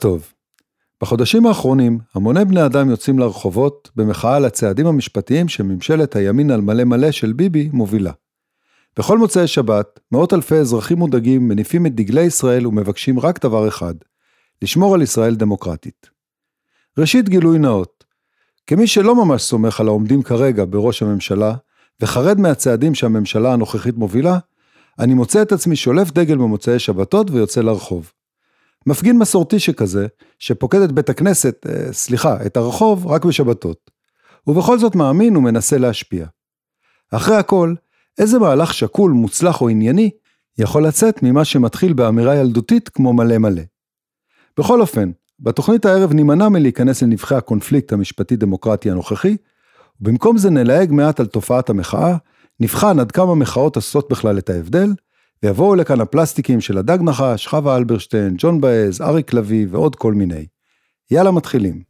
טוב. בחודשים האחרונים, המוני בני אדם יוצאים לרחובות במחאה על הצעדים המשפטיים שממשלת הימין על מלא מלא של ביבי מובילה. בכל מוצאי שבת, מאות אלפי אזרחים מודאגים מניפים את דגלי ישראל ומבקשים רק דבר אחד, לשמור על ישראל דמוקרטית. ראשית גילוי נאות, כמי שלא ממש סומך על העומדים כרגע בראש הממשלה, וחרד מהצעדים שהממשלה הנוכחית מובילה, אני מוצא את עצמי שולף דגל במוצאי שבתות ויוצא לרחוב. מפגין מסורתי שכזה, שפוקד את בית הכנסת, אה, סליחה, את הרחוב, רק בשבתות. ובכל זאת מאמין ומנסה להשפיע. אחרי הכל, איזה מהלך שקול, מוצלח או ענייני, יכול לצאת ממה שמתחיל באמירה ילדותית כמו מלא מלא. בכל אופן, בתוכנית הערב נימנע מלהיכנס לנבחי הקונפליקט המשפטי-דמוקרטי הנוכחי, ובמקום זה נלהג מעט על תופעת המחאה, נבחן עד כמה מחאות עושות בכלל את ההבדל, ויבואו לכאן הפלסטיקים של הדג נחש, חווה אלברשטיין, ג'ון באז, אריק לביא ועוד כל מיני. יאללה מתחילים.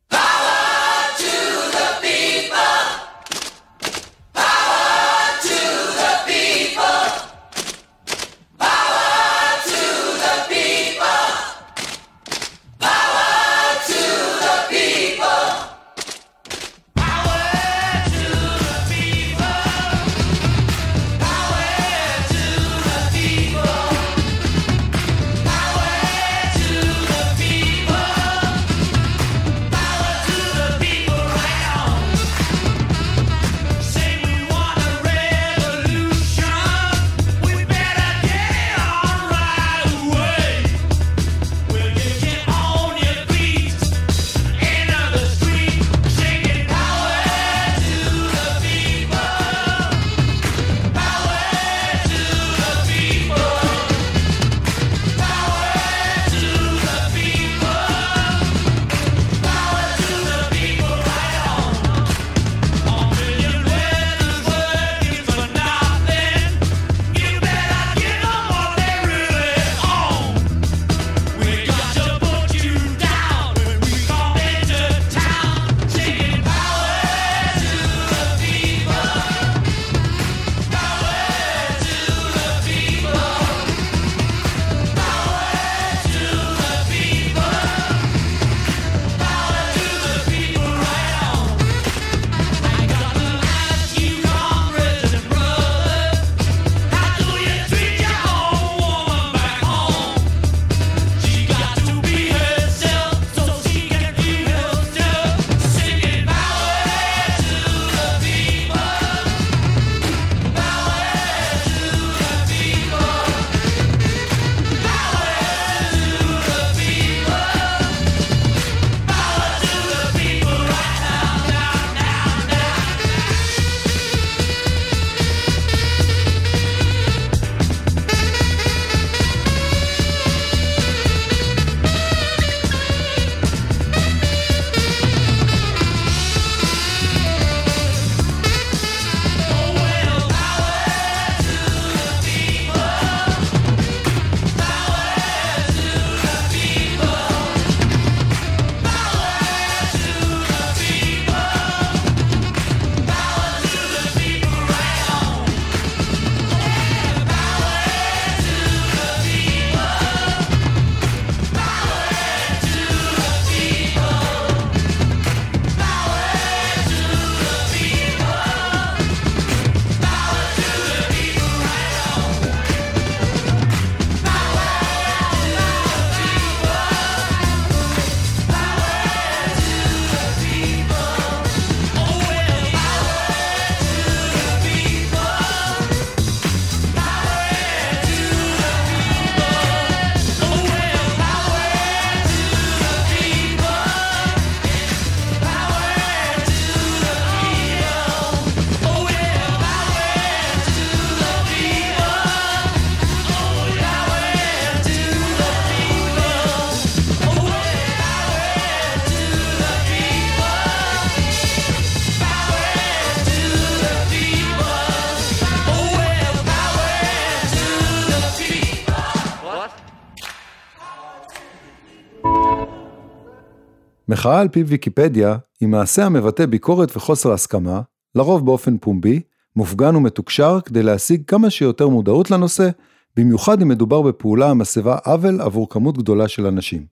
מחאה על פי ויקיפדיה היא מעשה המבטא ביקורת וחוסר הסכמה, לרוב באופן פומבי, מופגן ומתוקשר כדי להשיג כמה שיותר מודעות לנושא, במיוחד אם מדובר בפעולה המסבה עוול עבור כמות גדולה של אנשים.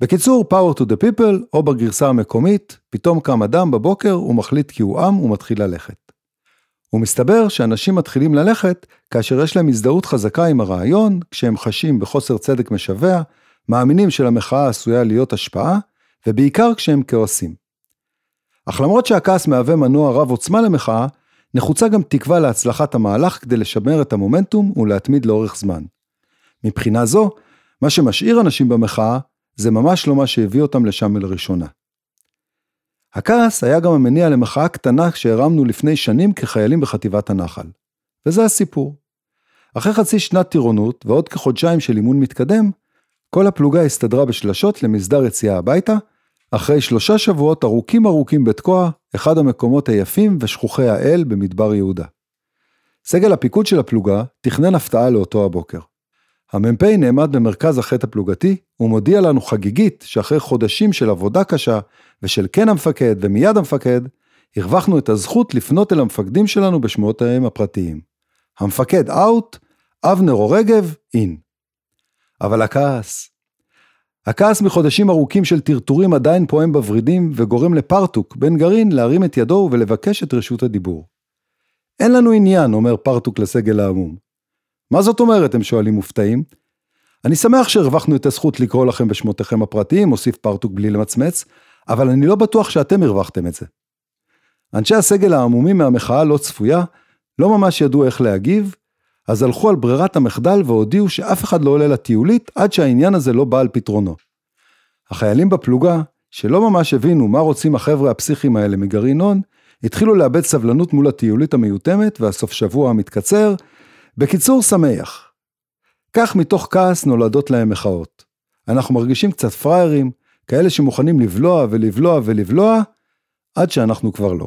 בקיצור, power to the people, או בגרסה המקומית, פתאום קם אדם בבוקר ומחליט כי הוא עם ומתחיל ללכת. ומסתבר שאנשים מתחילים ללכת כאשר יש להם הזדהות חזקה עם הרעיון, כשהם חשים בחוסר צדק משווע, מאמינים שלמחאה עשויה להיות השפעה, ובעיקר כשהם כועסים. אך למרות שהכעס מהווה מנוע רב עוצמה למחאה, נחוצה גם תקווה להצלחת המהלך כדי לשמר את המומנטום ולהתמיד לאורך זמן. מבחינה זו, מה שמשאיר אנשים במחאה, זה ממש לא מה שהביא אותם לשם לראשונה. הכעס היה גם המניע למחאה קטנה שהרמנו לפני שנים כחיילים בחטיבת הנחל. וזה הסיפור. אחרי חצי שנת טירונות ועוד כחודשיים של אימון מתקדם, כל הפלוגה הסתדרה בשלשות למסדר יציאה הביתה, אחרי שלושה שבועות ארוכים ארוכים בתקוע, אחד המקומות היפים ושכוחי האל במדבר יהודה. סגל הפיקוד של הפלוגה תכנן הפתעה לאותו הבוקר. המ"פ נעמד במרכז החטא הפלוגתי, ומודיע לנו חגיגית שאחרי חודשים של עבודה קשה, ושל כן המפקד ומיד המפקד, הרווחנו את הזכות לפנות אל המפקדים שלנו בשמותיהם הפרטיים. המפקד out, אבנר או רגב, אין. אבל הכעס. הכעס מחודשים ארוכים של טרטורים עדיין פועם בוורידים וגורם לפרטוק, בן גרעין, להרים את ידו ולבקש את רשות הדיבור. אין לנו עניין, אומר פרטוק לסגל ההמום. מה זאת אומרת, הם שואלים מופתעים. אני שמח שהרווחנו את הזכות לקרוא לכם בשמותיכם הפרטיים, הוסיף פרטוק בלי למצמץ, אבל אני לא בטוח שאתם הרווחתם את זה. אנשי הסגל העמומים מהמחאה לא צפויה, לא ממש ידעו איך להגיב, אז הלכו על ברירת המחדל והודיעו שאף אחד לא עולה לטיולית עד שהעניין הזה לא בא על פתרונו. החיילים בפלוגה, שלא ממש הבינו מה רוצים החבר'ה הפסיכיים האלה מגרעין הון, התחילו לאבד סבלנות מול הטיולית המיותמת והסוף שבוע המתקצר, בקיצור שמח. כך מתוך כעס נולדות להם מחאות. אנחנו מרגישים קצת פראיירים, כאלה שמוכנים לבלוע ולבלוע ולבלוע, עד שאנחנו כבר לא.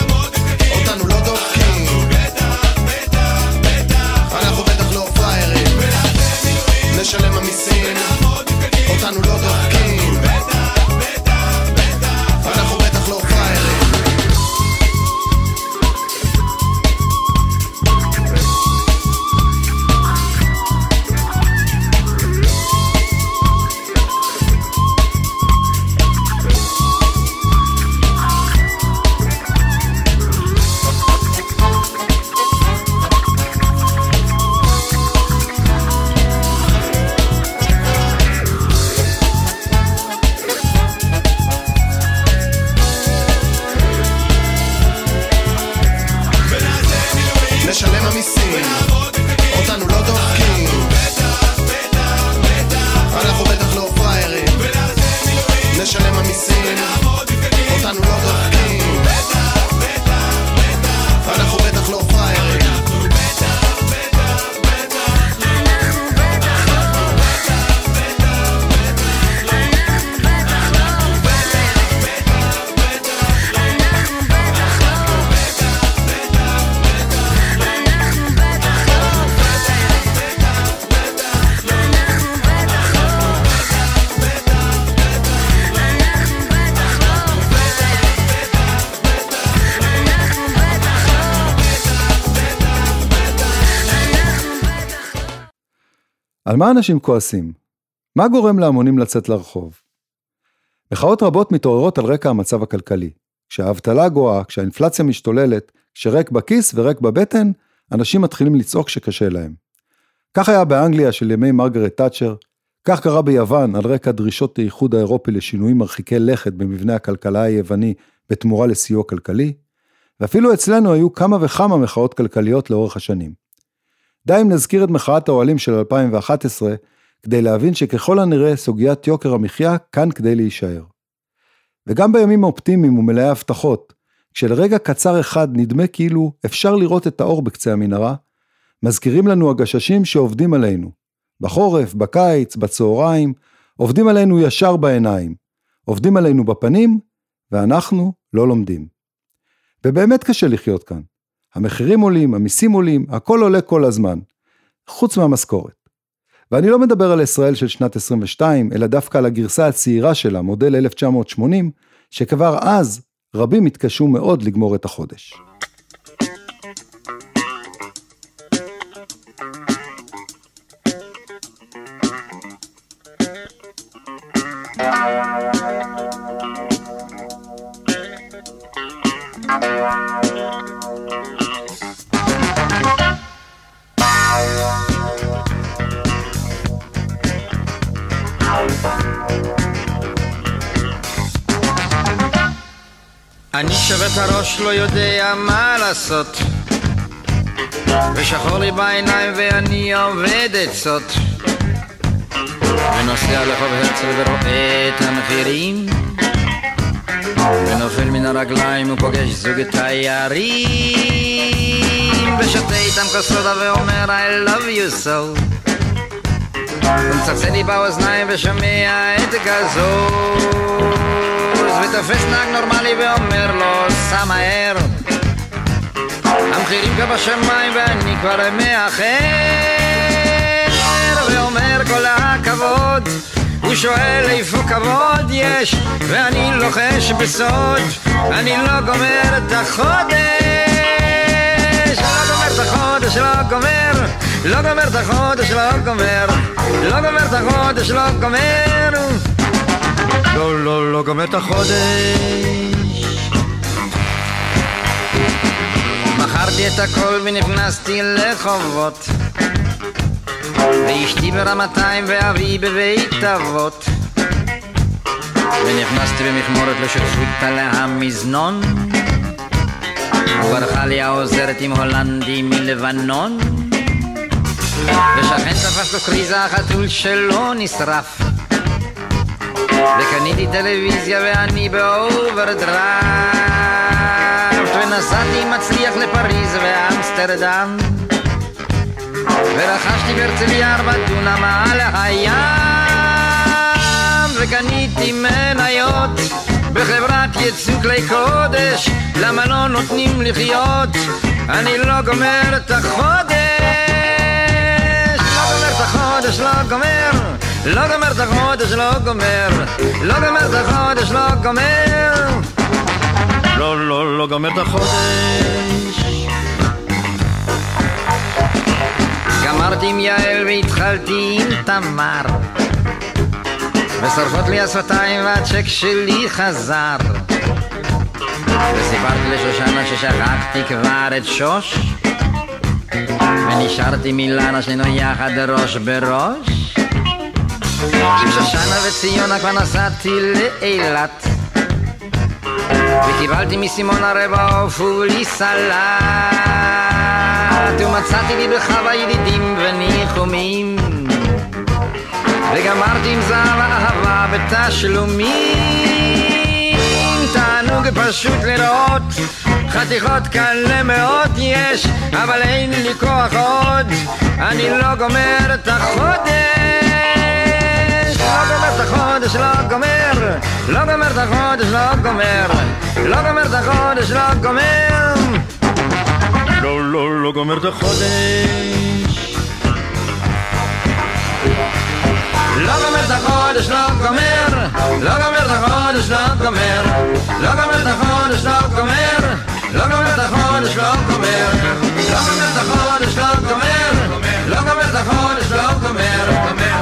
על מה אנשים כועסים? מה גורם להמונים לצאת לרחוב? מחאות רבות מתעוררות על רקע המצב הכלכלי. כשהאבטלה גואה, כשהאינפלציה משתוללת, כשריק בכיס וריק בבטן, אנשים מתחילים לצעוק שקשה להם. כך היה באנגליה של ימי מרגרט תאצ'ר, כך קרה ביוון על רקע דרישות האיחוד האירופי לשינויים מרחיקי לכת במבנה הכלכלה היווני בתמורה לסיוע כלכלי, ואפילו אצלנו היו כמה וכמה מחאות כלכליות לאורך השנים. די אם נזכיר את מחאת האוהלים של 2011, כדי להבין שככל הנראה סוגיית יוקר המחיה כאן כדי להישאר. וגם בימים האופטימיים ומלאי הבטחות, כשלרגע קצר אחד נדמה כאילו אפשר לראות את האור בקצה המנהרה, מזכירים לנו הגששים שעובדים עלינו. בחורף, בקיץ, בצהריים, עובדים עלינו ישר בעיניים. עובדים עלינו בפנים, ואנחנו לא לומדים. ובאמת קשה לחיות כאן. המחירים עולים, המיסים עולים, הכל עולה כל הזמן. חוץ מהמשכורת. ואני לא מדבר על ישראל של שנת 22, אלא דווקא על הגרסה הצעירה שלה, מודל 1980, שכבר אז רבים התקשו מאוד לגמור את החודש. שובת הראש לא יודע מה לעשות. ושחור לי בעיניים ואני עובד עצות ונוסע לחוב הרצל ורואה את המחירים. ונופל מן הרגליים ופוגש זוג תיירים ושותה איתם כוס ואומר I love you so. ומצלצל לי באוזניים ושומע את גזור ותופס נהג נורמלי ואומר לו, סע מהר. המחירים כבר בשמיים ואני כבר מאחר, ואומר כל הכבוד. הוא שואל איפה כבוד יש, ואני לוחש בסוד, אני לא גומר את החודש. לא גומר את החודש, לא גומר, לא גומר את החודש, לא גומר, לא גומר את החודש, לא גומר. לא, לא, לא גומר את החודש. מכרתי את הכל ונכנסתי לחובות. ואשתי ברמתיים ואבי בבית אבות. ונכנסתי במכמורת לשותפות על המזנון. וברחה לי העוזרת עם הולנדי מלבנון. ושכן תפס לו קריזה החתול שלו נשרף. וקניתי טלוויזיה ואני באוברדרפט ונסעתי מצליח לפריז ואמסטרדם. ורכשתי בהרצליה ארבע דונם על הים. וקניתי מניות בחברת יצוא כלי קודש. למה לא נותנים לחיות אני לא גומר את החודש. לא גומר את החודש, לא גומר לא גומר את החודש, לא גומר. לא גומר את החודש, לא גומר. לא, לא, לא גומר את החודש. גמרתי עם יעל והתחלתי עם תמר. ושורפות לי השפתיים והצ'ק שלי חזר. וסיפרתי לשושנה ששכחתי כבר את שוש. ונשארתי מילנה שנינו יחד ראש בראש עם שושנה וציונה כבר נסעתי לאילת. וקיבלתי מסימון הרבע עוף סלט. ומצאתי לי בחווה ידידים וניחומים. וגמרתי עם זהב אהבה בתשלומים. תענוג פשוט לראות חתיכות כאלה מאוד יש אבל אין לי כוח עוד. אני לא גומר את החודש לא גומר את החודש, לא גומר, לא גומר את החודש, לא גומר, לא גומר את החודש, לא גומר. לא, לא, לא גומר את החודש. לא גומר את החודש, לא גומר, לא גומר את החודש, לא גומר, לא גומר את החודש, לא גומר, לא גומר את החודש, לא גומר,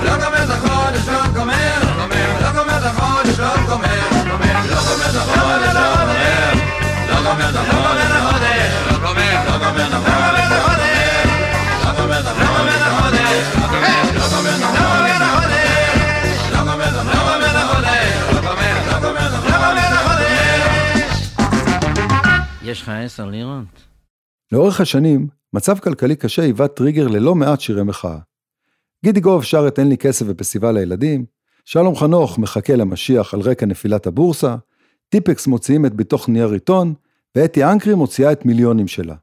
לא גומר את גומר החודש, לא גומר, לא גומר החודש, לא גומר, לא גומר לא לא גומר לא גומר לא לא גומר לא גומר לא לא גומר לא גומר, לא גומר לא. יש לך עשר לירות? לאורך השנים, מצב כלכלי קשה היווה טריגר ללא מעט שירי מחאה. גידי גוב שר את אין לי כסף ופסטיבל לילדים, שלום חנוך מחכה למשיח על רקע נפילת הבורסה, טיפקס מוציאים את בתוך נייר עיתון, ואתי אנקרי מוציאה את מיליונים שלה.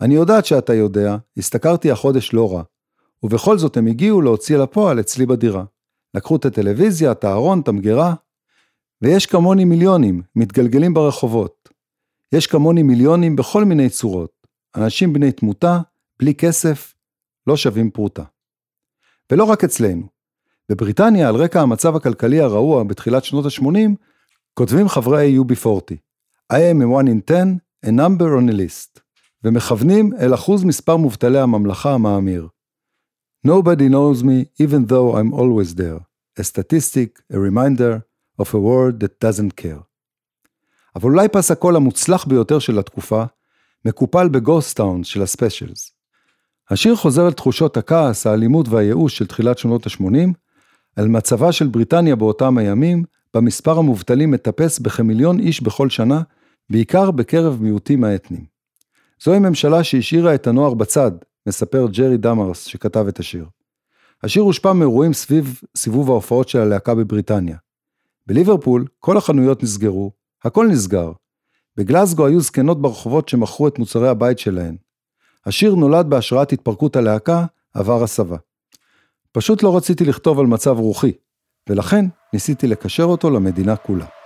אני יודעת שאתה יודע, השתכרתי החודש לא רע, ובכל זאת הם הגיעו להוציא לפועל אצלי בדירה. לקחו את הטלוויזיה, את הארון, את המגירה, ויש כמוני מיליונים, מתגלגלים ברחובות. יש כמוני מיליונים בכל מיני צורות. אנשים בני תמותה, בלי כסף, לא שווים פרוטה. ולא רק אצלנו. בבריטניה, על רקע המצב הכלכלי הרעוע בתחילת שנות ה-80, כותבים חברי UB40, I am a one in ten, a number on a list, ומכוונים אל אחוז מספר מובטלי הממלכה המאמיר. Nobody knows me even though I'm always there, a statistic, a reminder of a world that doesn't care. אבל אולי פס הקול המוצלח ביותר של התקופה, מקופל ב Ghost Town של ה Specials. השיר חוזר על תחושות הכעס, האלימות והייאוש של תחילת שנות ה-80, על מצבה של בריטניה באותם הימים, במספר המובטלים מטפס בכמיליון איש בכל שנה, בעיקר בקרב מיעוטים האתניים. זוהי ממשלה שהשאירה את הנוער בצד, מספר ג'רי דמרס שכתב את השיר. השיר הושפע מאירועים סביב סיבוב ההופעות של הלהקה בבריטניה. בליברפול כל החנויות נסגרו, הכל נסגר, בגלסגו היו זקנות ברחובות שמכרו את מוצרי הבית שלהן. השיר נולד בהשראת התפרקות הלהקה, עבר הסבה. פשוט לא רציתי לכתוב על מצב רוחי, ולכן ניסיתי לקשר אותו למדינה כולה.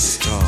Stop.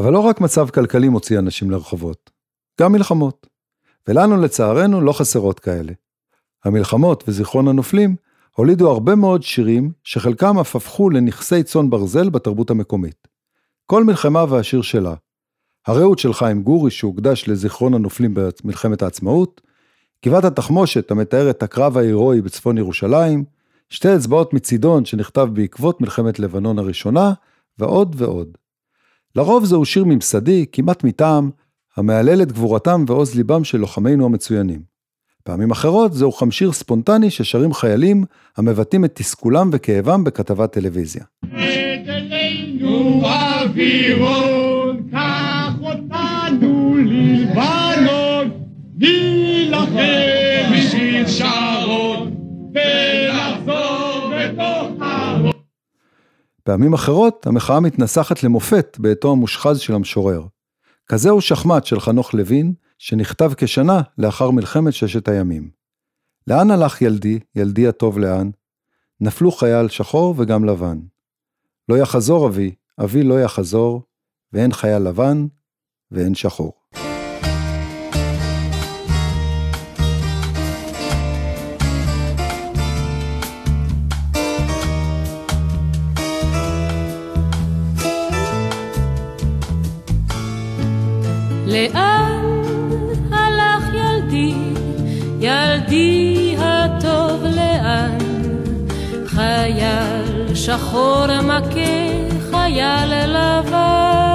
אבל לא רק מצב כלכלי מוציא אנשים לרחובות, גם מלחמות. ולנו לצערנו לא חסרות כאלה. המלחמות וזיכרון הנופלים הולידו הרבה מאוד שירים שחלקם אף הפכו לנכסי צאן ברזל בתרבות המקומית. כל מלחמה והשיר שלה. הרעות של חיים גורי שהוקדש לזיכרון הנופלים במלחמת העצמאות, גבעת התחמושת המתאר את הקרב ההירואי בצפון ירושלים, שתי אצבעות מצידון שנכתב בעקבות מלחמת לבנון הראשונה, ועוד ועוד. לרוב זהו שיר ממסדי, כמעט מטעם, המהלל את גבורתם ועוז ליבם של לוחמינו המצוינים. פעמים אחרות זהו חמשיר ספונטני ששרים חיילים המבטאים את תסכולם וכאבם בכתבת טלוויזיה. פעמים אחרות המחאה מתנסחת למופת בעתו המושחז של המשורר. כזהו שחמט של חנוך לוין, שנכתב כשנה לאחר מלחמת ששת הימים. לאן הלך ילדי, ילדי הטוב לאן? נפלו חייל שחור וגם לבן. לא יחזור אבי, אבי לא יחזור, ואין חייל לבן, ואין שחור. לאן הלך ילדי, ילדי הטוב לאן? חייל שחור מכה חייל לבן.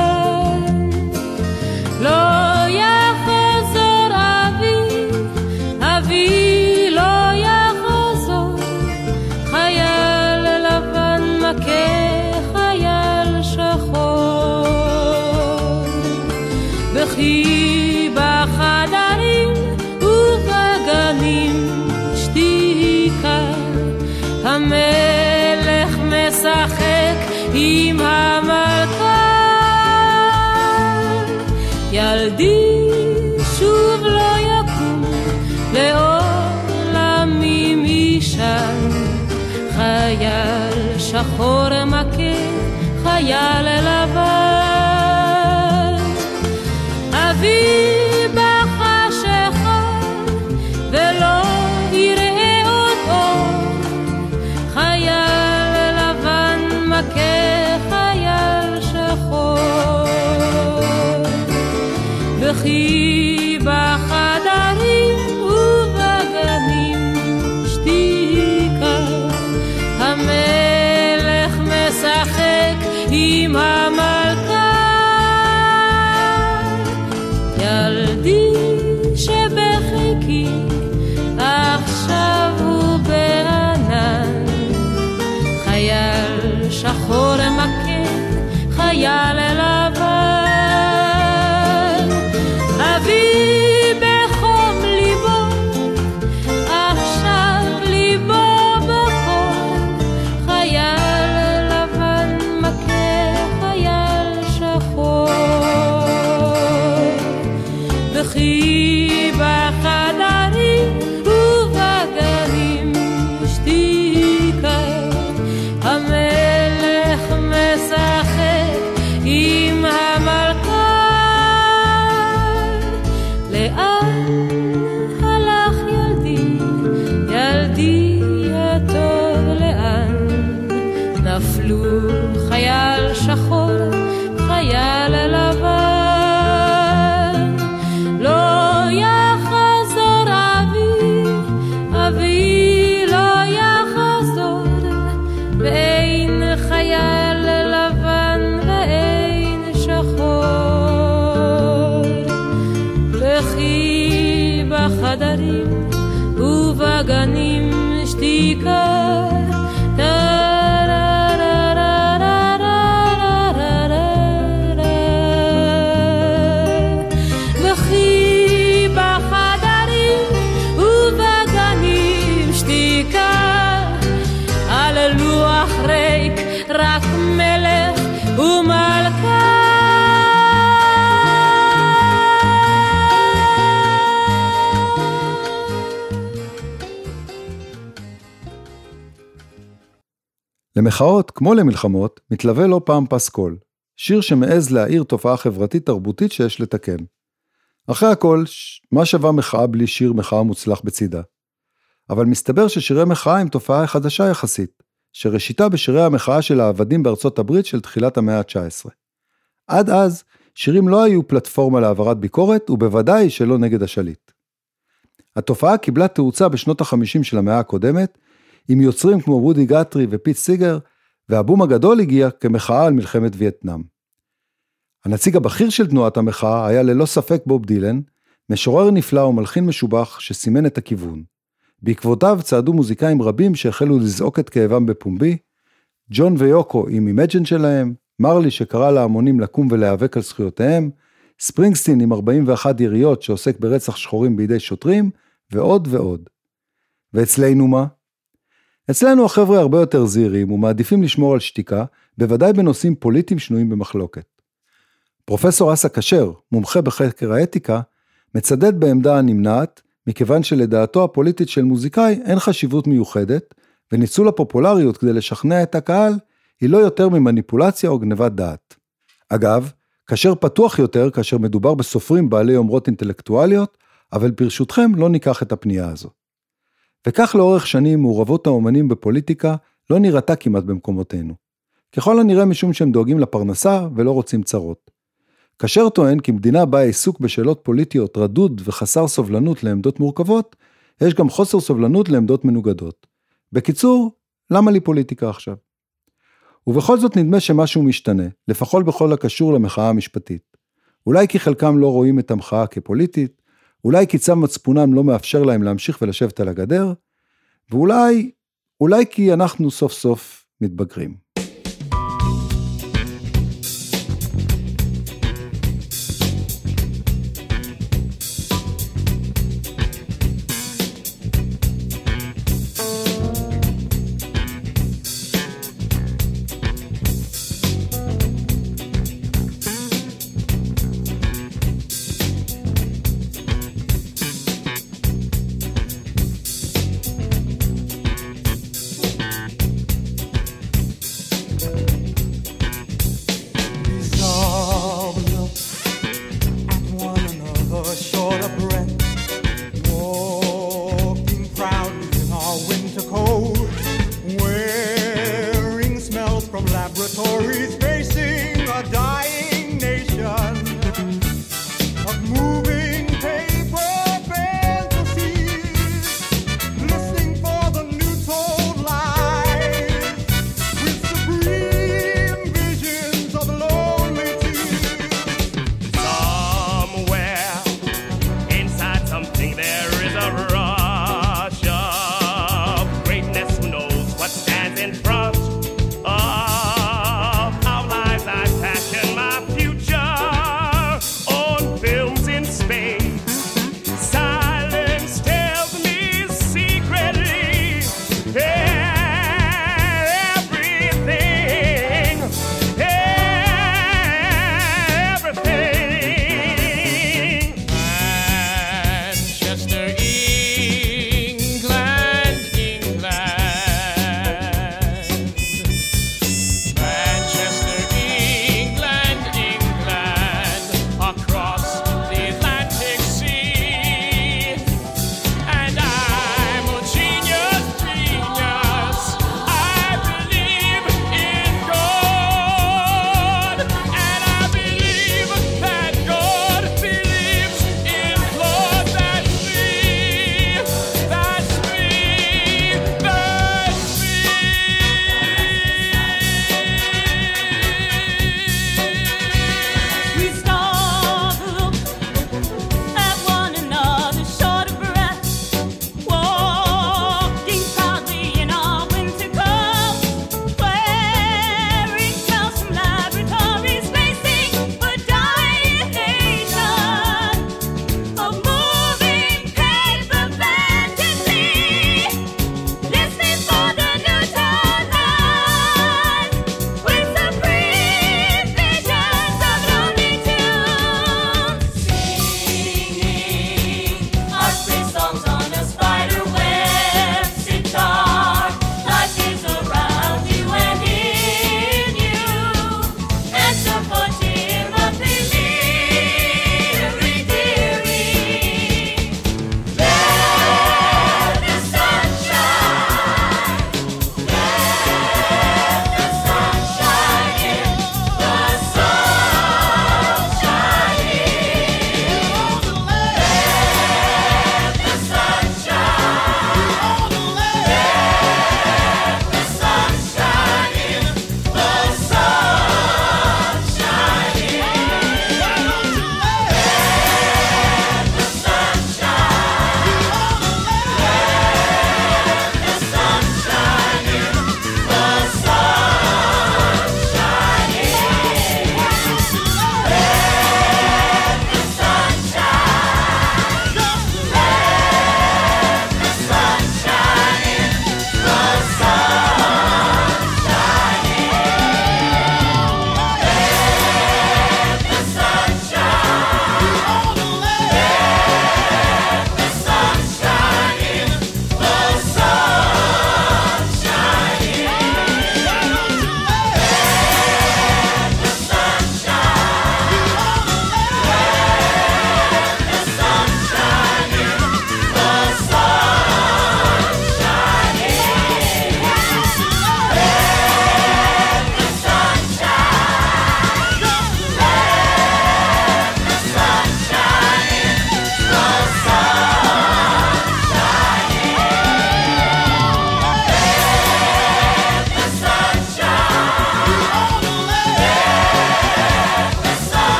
למחאות, כמו למלחמות, מתלווה לא פעם פסקול. שיר שמעז להאיר תופעה חברתית תרבותית שיש לתקן. אחרי הכל, מה שווה מחאה בלי שיר מחאה מוצלח בצידה? אבל מסתבר ששירי מחאה הם תופעה חדשה יחסית, שראשיתה בשירי המחאה של העבדים בארצות הברית של תחילת המאה ה-19. עד אז, שירים לא היו פלטפורמה להעברת ביקורת, ובוודאי שלא נגד השליט. התופעה קיבלה תאוצה בשנות ה-50 של המאה הקודמת, עם יוצרים כמו וודי גאת'רי ופיט סיגר, והבום הגדול הגיע כמחאה על מלחמת וייטנאם. הנציג הבכיר של תנועת המחאה היה ללא ספק בוב דילן, משורר נפלא ומלחין משובח שסימן את הכיוון. בעקבותיו צעדו מוזיקאים רבים שהחלו לזעוק את כאבם בפומבי, ג'ון ויוקו עם Imagine שלהם, מרלי שקרא להמונים לקום ולהיאבק על זכויותיהם, ספרינגסטין עם 41 יריות שעוסק ברצח שחורים בידי שוטרים, ועוד ועוד. ואצלנו מה? אצלנו החבר'ה הרבה יותר זהירים ומעדיפים לשמור על שתיקה, בוודאי בנושאים פוליטיים שנויים במחלוקת. פרופסור אסא כשר, מומחה בחקר האתיקה, מצדד בעמדה הנמנעת, מכיוון שלדעתו הפוליטית של מוזיקאי אין חשיבות מיוחדת, וניצול הפופולריות כדי לשכנע את הקהל, היא לא יותר ממניפולציה או גנבת דעת. אגב, כאשר פתוח יותר כאשר מדובר בסופרים בעלי יומרות אינטלקטואליות, אבל ברשותכם לא ניקח את הפנייה הזו. וכך לאורך שנים מעורבות האומנים בפוליטיקה לא נראתה כמעט במקומותינו. ככל הנראה משום שהם דואגים לפרנסה ולא רוצים צרות. כאשר טוען כי מדינה בה עיסוק בשאלות פוליטיות רדוד וחסר סובלנות לעמדות מורכבות, יש גם חוסר סובלנות לעמדות מנוגדות. בקיצור, למה לי פוליטיקה עכשיו? ובכל זאת נדמה שמשהו משתנה, לפחות בכל הקשור למחאה המשפטית. אולי כי חלקם לא רואים את המחאה כפוליטית, אולי כי צו מצפונם לא מאפשר להם להמשיך ולשבת על הגדר, ואולי, אולי כי אנחנו סוף סוף מתבגרים.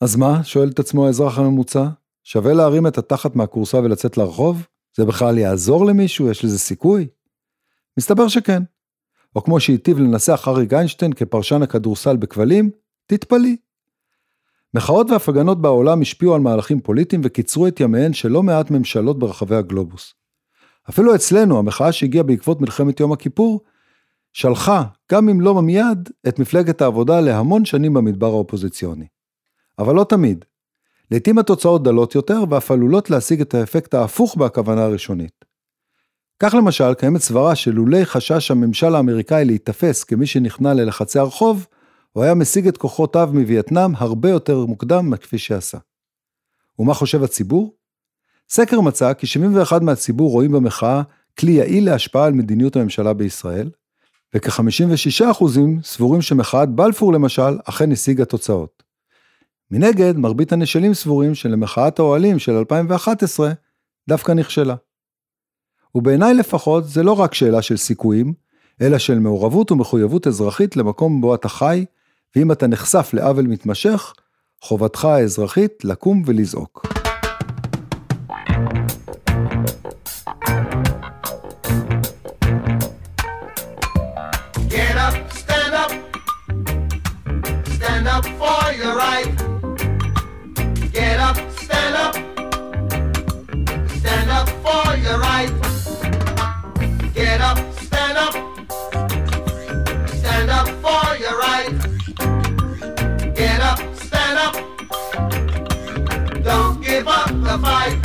אז מה? שואל את עצמו האזרח הממוצע. שווה להרים את התחת מהכורסה ולצאת לרחוב? זה בכלל יעזור למישהו? יש לזה סיכוי? מסתבר שכן. או כמו שהיטיב לנסח אריק איינשטיין כפרשן הכדורסל בכבלים, תתפלאי. מחאות והפגנות בעולם השפיעו על מהלכים פוליטיים וקיצרו את ימיהן של לא מעט ממשלות ברחבי הגלובוס. אפילו אצלנו, המחאה שהגיעה בעקבות מלחמת יום הכיפור, שלחה, גם אם לא מיד, את מפלגת העבודה להמון שנים במדבר האופוזיציוני. אבל לא תמיד. לעתים התוצאות דלות יותר ואף עלולות להשיג את האפקט ההפוך מהכוונה הראשונית. כך למשל, קיימת סברה שלולי חשש הממשל האמריקאי להיתפס כמי שנכנע ללחצי הרחוב, הוא היה משיג את כוחותיו מווייטנאם הרבה יותר מוקדם מכפי שעשה. ומה חושב הציבור? סקר מצא כי 71 מהציבור רואים במחאה כלי יעיל להשפעה על מדיניות הממשלה בישראל, וכ-56% סבורים שמחאת בלפור למשל אכן השיגה תוצאות. מנגד, מרבית הנשאלים סבורים שלמחאת האוהלים של 2011 דווקא נכשלה. ובעיניי לפחות זה לא רק שאלה של סיכויים, אלא של מעורבות ומחויבות אזרחית למקום בו אתה חי, ואם אתה נחשף לעוול מתמשך, חובתך האזרחית לקום ולזעוק. Get up, stand up. Stand up for your right. Fight.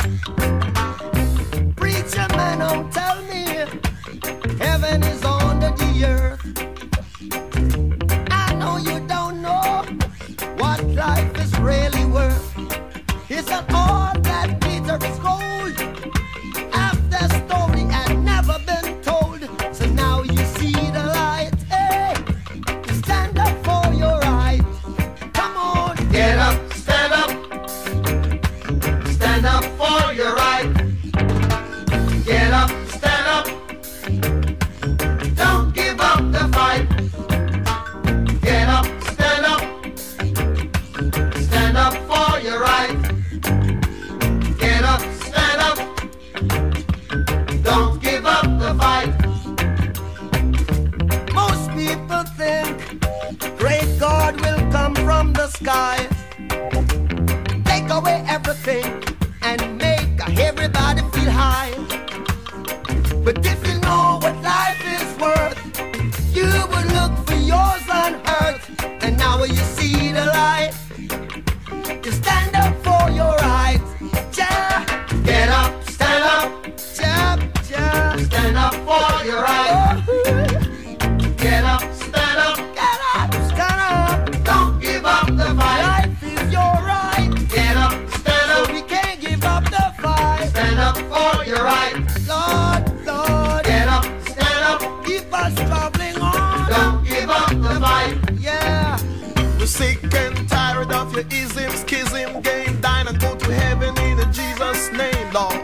Your ism, schism, game, dine and go to heaven in the Jesus' name, Lord.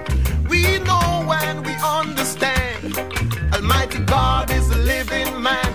We know when we understand. Almighty God is a living man.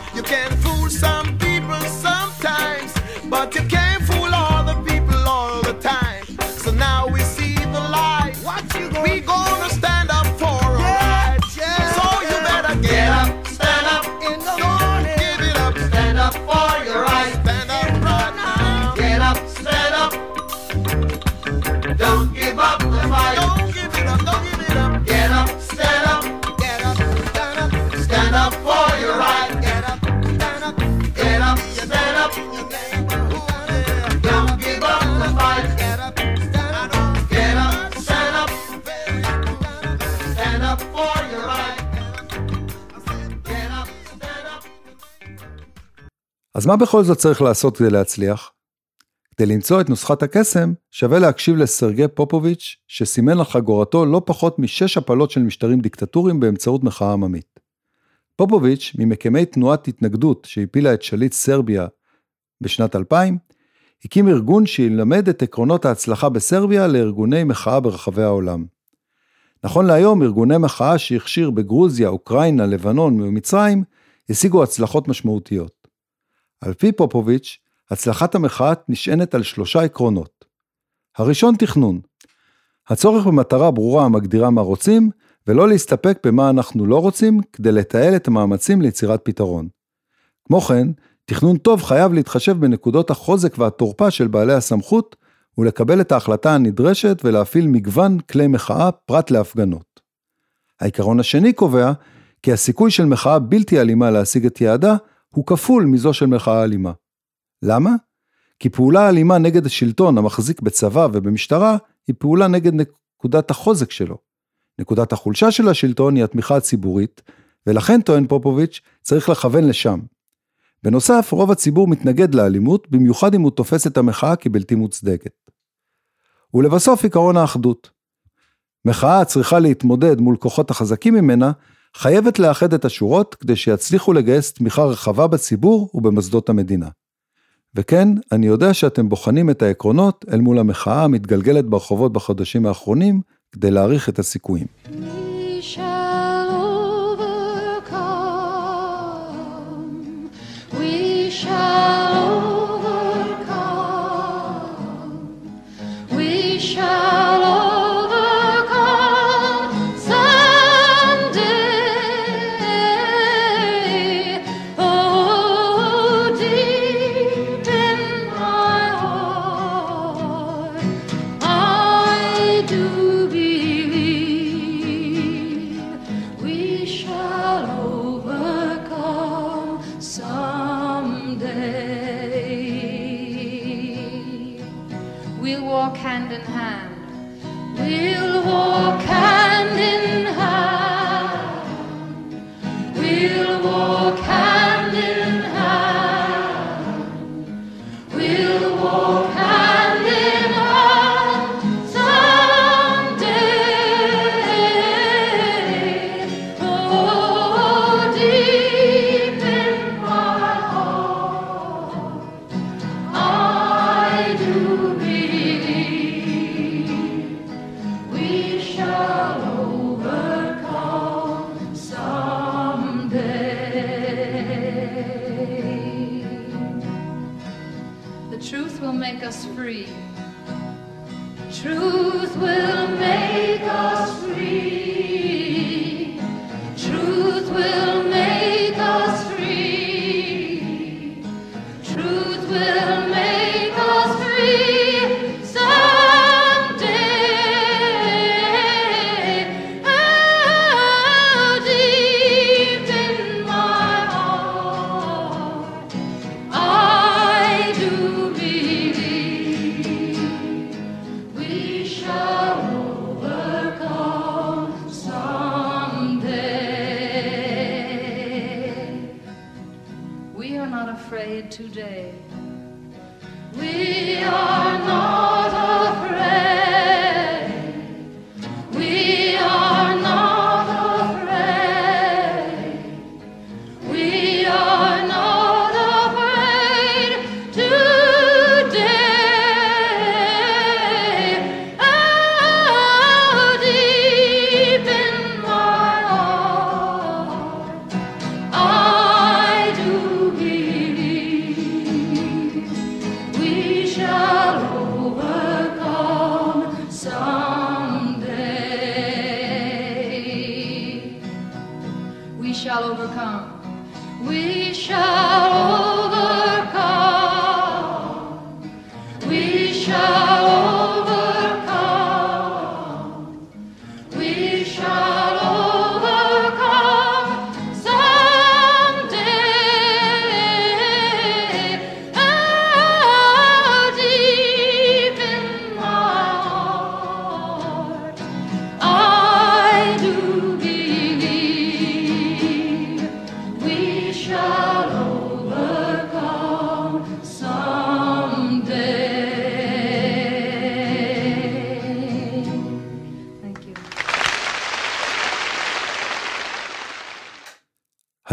אז מה בכל זאת צריך לעשות כדי להצליח? כדי למצוא את נוסחת הקסם, שווה להקשיב לסרגי פופוביץ', שסימן על חגורתו לא פחות משש הפלות של משטרים דיקטטוריים באמצעות מחאה עממית. פופוביץ', ממקימי תנועת התנגדות שהפילה את שליט סרביה בשנת 2000, הקים ארגון שילמד את עקרונות ההצלחה בסרביה לארגוני מחאה ברחבי העולם. נכון להיום, ארגוני מחאה שהכשיר בגרוזיה, אוקראינה, לבנון ומצרים, השיגו הצלחות משמעותיות. על פי פופוביץ', הצלחת המחאה נשענת על שלושה עקרונות. הראשון תכנון. הצורך במטרה ברורה המגדירה מה רוצים, ולא להסתפק במה אנחנו לא רוצים, כדי לתעל את המאמצים ליצירת פתרון. כמו כן, תכנון טוב חייב להתחשב בנקודות החוזק והתורפה של בעלי הסמכות, ולקבל את ההחלטה הנדרשת ולהפעיל מגוון כלי מחאה פרט להפגנות. העיקרון השני קובע כי הסיכוי של מחאה בלתי אלימה להשיג את יעדה הוא כפול מזו של מחאה אלימה. למה? כי פעולה אלימה נגד השלטון המחזיק בצבא ובמשטרה היא פעולה נגד נקודת החוזק שלו. נקודת החולשה של השלטון היא התמיכה הציבורית, ולכן טוען פופוביץ' צריך לכוון לשם. בנוסף, רוב הציבור מתנגד לאלימות, במיוחד אם הוא תופס את המחאה כבלתי מוצדקת. ולבסוף עקרון האחדות. מחאה צריכה להתמודד מול כוחות החזקים ממנה, חייבת לאחד את השורות כדי שיצליחו לגייס תמיכה רחבה בציבור ובמוסדות המדינה. וכן, אני יודע שאתם בוחנים את העקרונות אל מול המחאה המתגלגלת ברחובות בחודשים האחרונים, כדי להעריך את הסיכויים.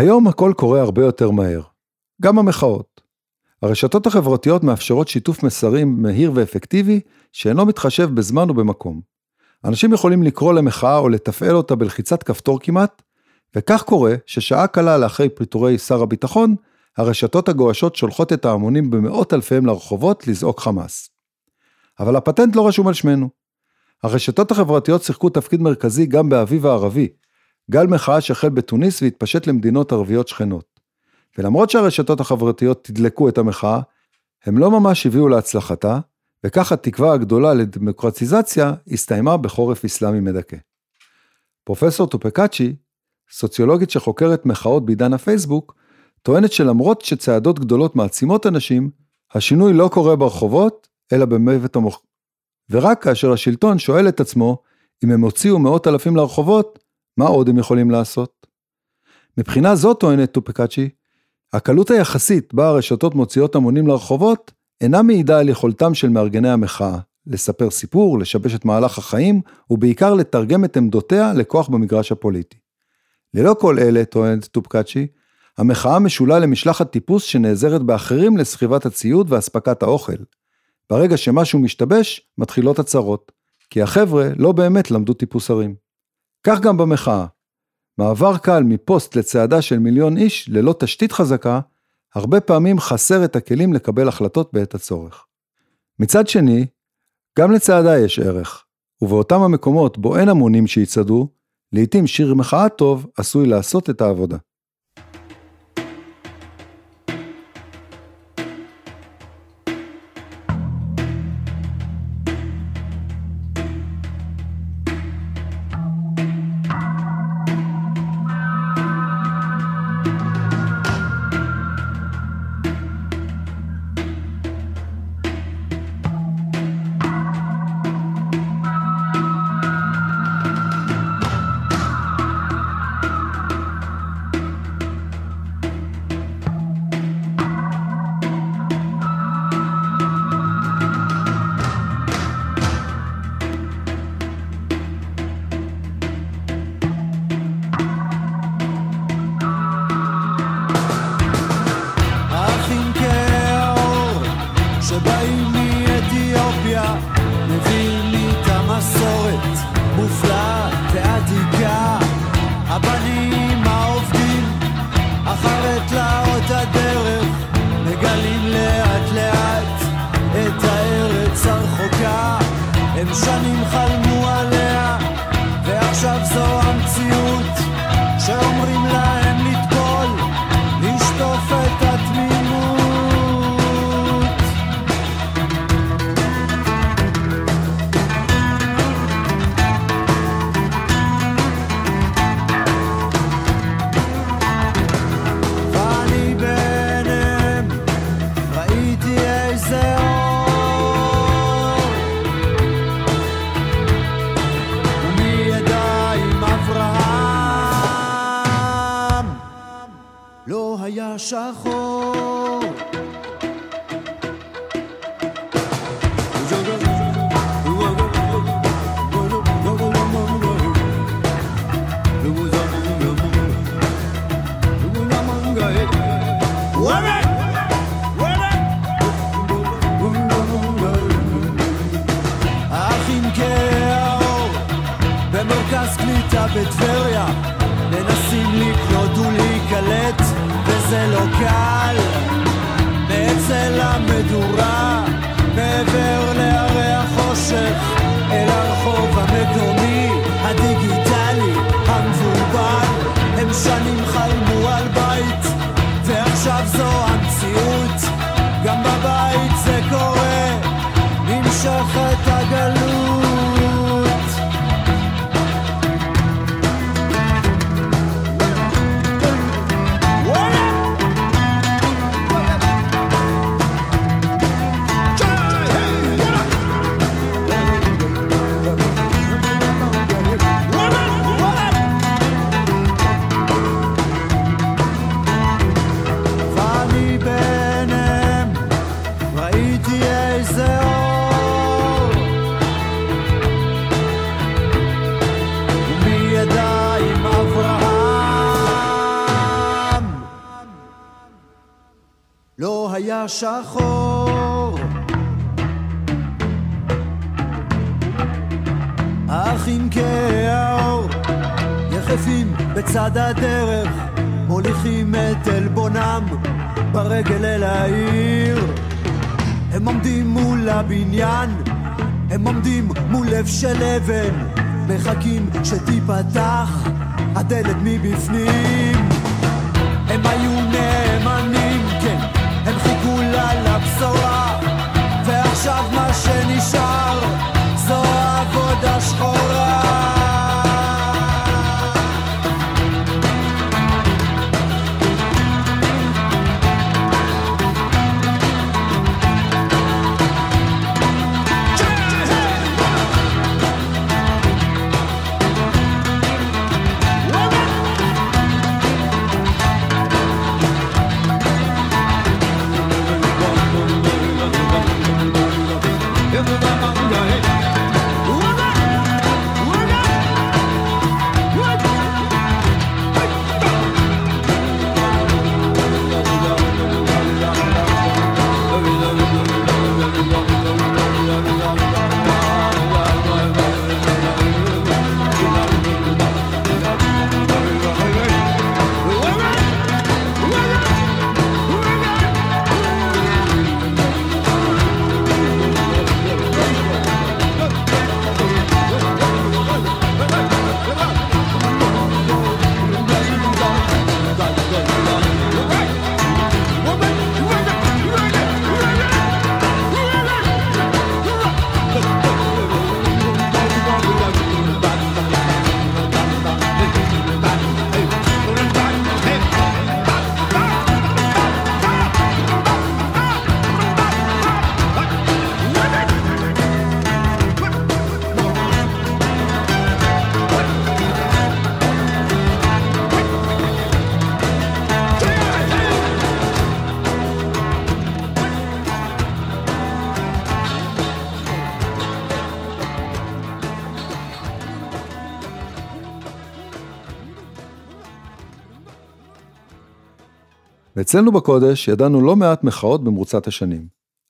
היום הכל קורה הרבה יותר מהר. גם המחאות. הרשתות החברתיות מאפשרות שיתוף מסרים מהיר ואפקטיבי, שאינו מתחשב בזמן ובמקום. אנשים יכולים לקרוא למחאה או לתפעל אותה בלחיצת כפתור כמעט, וכך קורה ששעה קלה לאחרי פיטורי שר הביטחון, הרשתות הגועשות שולחות את ההמונים במאות אלפיהם לרחובות לזעוק חמאס. אבל הפטנט לא רשום על שמנו. הרשתות החברתיות שיחקו תפקיד מרכזי גם באביב הערבי, גל מחאה שהחל בתוניס והתפשט למדינות ערביות שכנות. ולמרות שהרשתות החברתיות תדלקו את המחאה, הם לא ממש הביאו להצלחתה, וכך התקווה הגדולה לדמוקרטיזציה הסתיימה בחורף אסלאמי מדכא. פרופסור טופקאצ'י, סוציולוגית שחוקרת מחאות בעידן הפייסבוק, טוענת שלמרות שצעדות גדולות מעצימות אנשים, השינוי לא קורה ברחובות, אלא במוות המוח... ורק כאשר השלטון שואל את עצמו, אם הם הוציאו מאות אלפים לרחובות, מה עוד הם יכולים לעשות? מבחינה זו טוענת טופקאצ'י, הקלות היחסית בה הרשתות מוציאות המונים לרחובות, אינה מעידה על יכולתם של מארגני המחאה, לספר סיפור, לשבש את מהלך החיים, ובעיקר לתרגם את עמדותיה לכוח במגרש הפוליטי. ללא כל אלה, טוענת טופקאצ'י, המחאה משולה למשלחת טיפוס שנעזרת באחרים לסחיבת הציוד ואספקת האוכל. ברגע שמשהו משתבש, מתחילות הצרות, כי החבר'ה לא באמת למדו טיפוס הרים. כך גם במחאה. מעבר קל מפוסט לצעדה של מיליון איש ללא תשתית חזקה, הרבה פעמים חסר את הכלים לקבל החלטות בעת הצורך. מצד שני, גם לצעדה יש ערך, ובאותם המקומות בו אין המונים שיצעדו, לעתים שיר מחאה טוב עשוי לעשות את העבודה. לא היה שחור האחים כאור במרכז קליטה בטבריה וזה לא קל. מאצל המדורה מעבר להרי החושך אל הרחוב המקומי הדיגיטלי המבולבל. הם שנים חלמו על בית ועכשיו זו המציאות. גם בבית זה קורה נמשכת הגלות לא היה שחור האחים כאור יחפים בצד הדרך מוליכים את עלבונם ברגל אל העיר הם עומדים מול הבניין הם עומדים מול לב של אבן, מחכים שתיפתח הדלת מבפנים. הם היו לה לבשורה, ועכשיו מה שנשאר זו עבודה שחורה. ואצלנו בקודש ידענו לא מעט מחאות במרוצת השנים.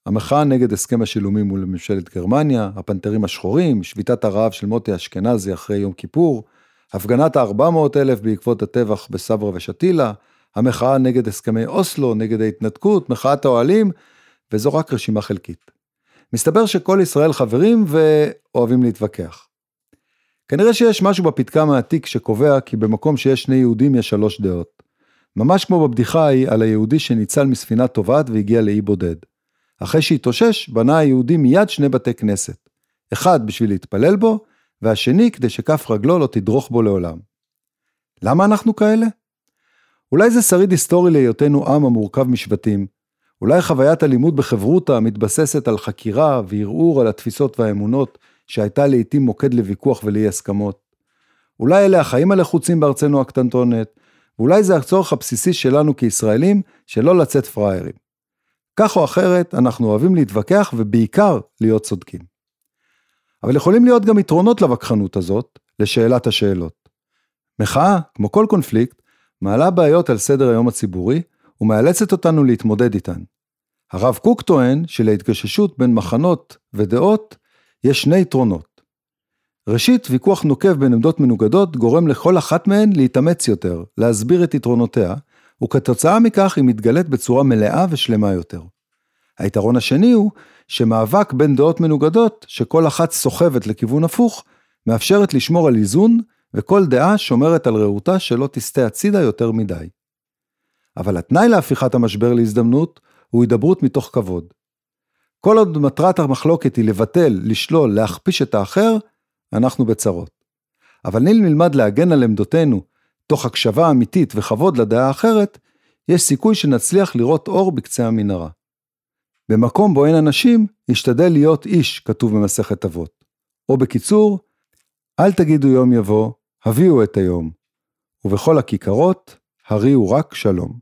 המחאה נגד הסכם השילומים מול ממשלת גרמניה, הפנתרים השחורים, שביתת הרעב של מוטי אשכנזי אחרי יום כיפור, הפגנת ה-400 אלף בעקבות הטבח בסברה ושתילה, המחאה נגד הסכמי אוסלו, נגד ההתנתקות, מחאת האוהלים, וזו רק רשימה חלקית. מסתבר שכל ישראל חברים ואוהבים להתווכח. כנראה שיש משהו בפתקם העתיק שקובע כי במקום שיש שני יהודים יש שלוש דעות. ממש כמו בבדיחה ההיא על היהודי שניצל מספינה טובעת והגיע לאי בודד. אחרי שהתאושש, בנה היהודי מיד שני בתי כנסת. אחד בשביל להתפלל בו, והשני כדי שכף רגלו לא תדרוך בו לעולם. למה אנחנו כאלה? אולי זה שריד היסטורי להיותנו עם המורכב משבטים. אולי חוויית הלימוד בחברותא מתבססת על חקירה וערעור על התפיסות והאמונות, שהייתה לעיתים מוקד לוויכוח ולאי הסכמות. אולי אלה החיים הלחוצים בארצנו הקטנטונת, ואולי זה הצורך הבסיסי שלנו כישראלים שלא לצאת פראיירים. כך או אחרת, אנחנו אוהבים להתווכח ובעיקר להיות צודקים. אבל יכולים להיות גם יתרונות לווכחנות הזאת, לשאלת השאלות. מחאה, כמו כל קונפליקט, מעלה בעיות על סדר היום הציבורי ומאלצת אותנו להתמודד איתן. הרב קוק טוען שלהתגששות בין מחנות ודעות יש שני יתרונות. ראשית, ויכוח נוקב בין עמדות מנוגדות גורם לכל אחת מהן להתאמץ יותר, להסביר את יתרונותיה, וכתוצאה מכך היא מתגלית בצורה מלאה ושלמה יותר. היתרון השני הוא שמאבק בין דעות מנוגדות, שכל אחת סוחבת לכיוון הפוך, מאפשרת לשמור על איזון, וכל דעה שומרת על רעותה שלא תסטה הצידה יותר מדי. אבל התנאי להפיכת המשבר להזדמנות הוא הידברות מתוך כבוד. כל עוד מטרת המחלוקת היא לבטל, לשלול, להכפיש את האחר, אנחנו בצרות. אבל אם נלמד להגן על עמדותינו, תוך הקשבה אמיתית וכבוד לדעה האחרת, יש סיכוי שנצליח לראות אור בקצה המנהרה. במקום בו אין אנשים, השתדל להיות איש, כתוב במסכת אבות. או בקיצור, אל תגידו יום יבוא, הביאו את היום. ובכל הכיכרות, הריעו רק שלום.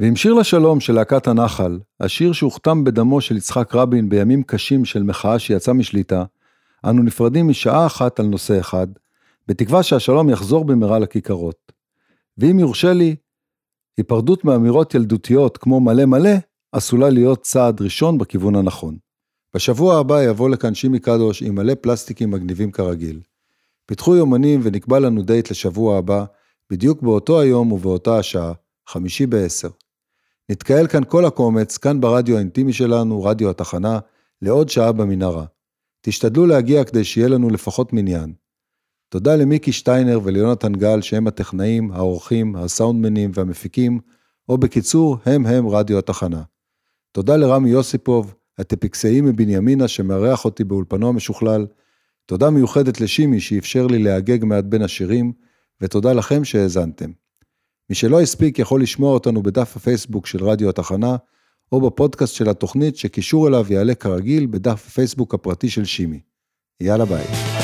ועם שיר לשלום של להקת הנחל, השיר שהוכתם בדמו של יצחק רבין בימים קשים של מחאה שיצאה משליטה, אנו נפרדים משעה אחת על נושא אחד, בתקווה שהשלום יחזור במהרה לכיכרות. ואם יורשה לי, היפרדות מאמירות ילדותיות כמו מלא מלא, עשויה להיות צעד ראשון בכיוון הנכון. בשבוע הבא יבוא לכאן שימי קדוש עם מלא פלסטיקים מגניבים כרגיל. פיתחו יומנים ונקבע לנו דייט לשבוע הבא, בדיוק באותו היום ובאותה השעה, חמישי בעשר. נתקהל כאן כל הקומץ, כאן ברדיו האינטימי שלנו, רדיו התחנה, לעוד שעה במנהרה. תשתדלו להגיע כדי שיהיה לנו לפחות מניין. תודה למיקי שטיינר וליונתן גל שהם הטכנאים, העורכים, הסאונדמנים והמפיקים, או בקיצור, הם הם רדיו התחנה. תודה לרמי יוסיפוב, הטפיקסאי מבנימינה שמארח אותי באולפנו המשוכלל. תודה מיוחדת לשימי שאפשר לי להגג מעט בין השירים, ותודה לכם שהאזנתם. מי שלא הספיק יכול לשמוע אותנו בדף הפייסבוק של רדיו התחנה, או בפודקאסט של התוכנית שקישור אליו יעלה כרגיל בדף הפייסבוק הפרטי של שימי. יאללה ביי.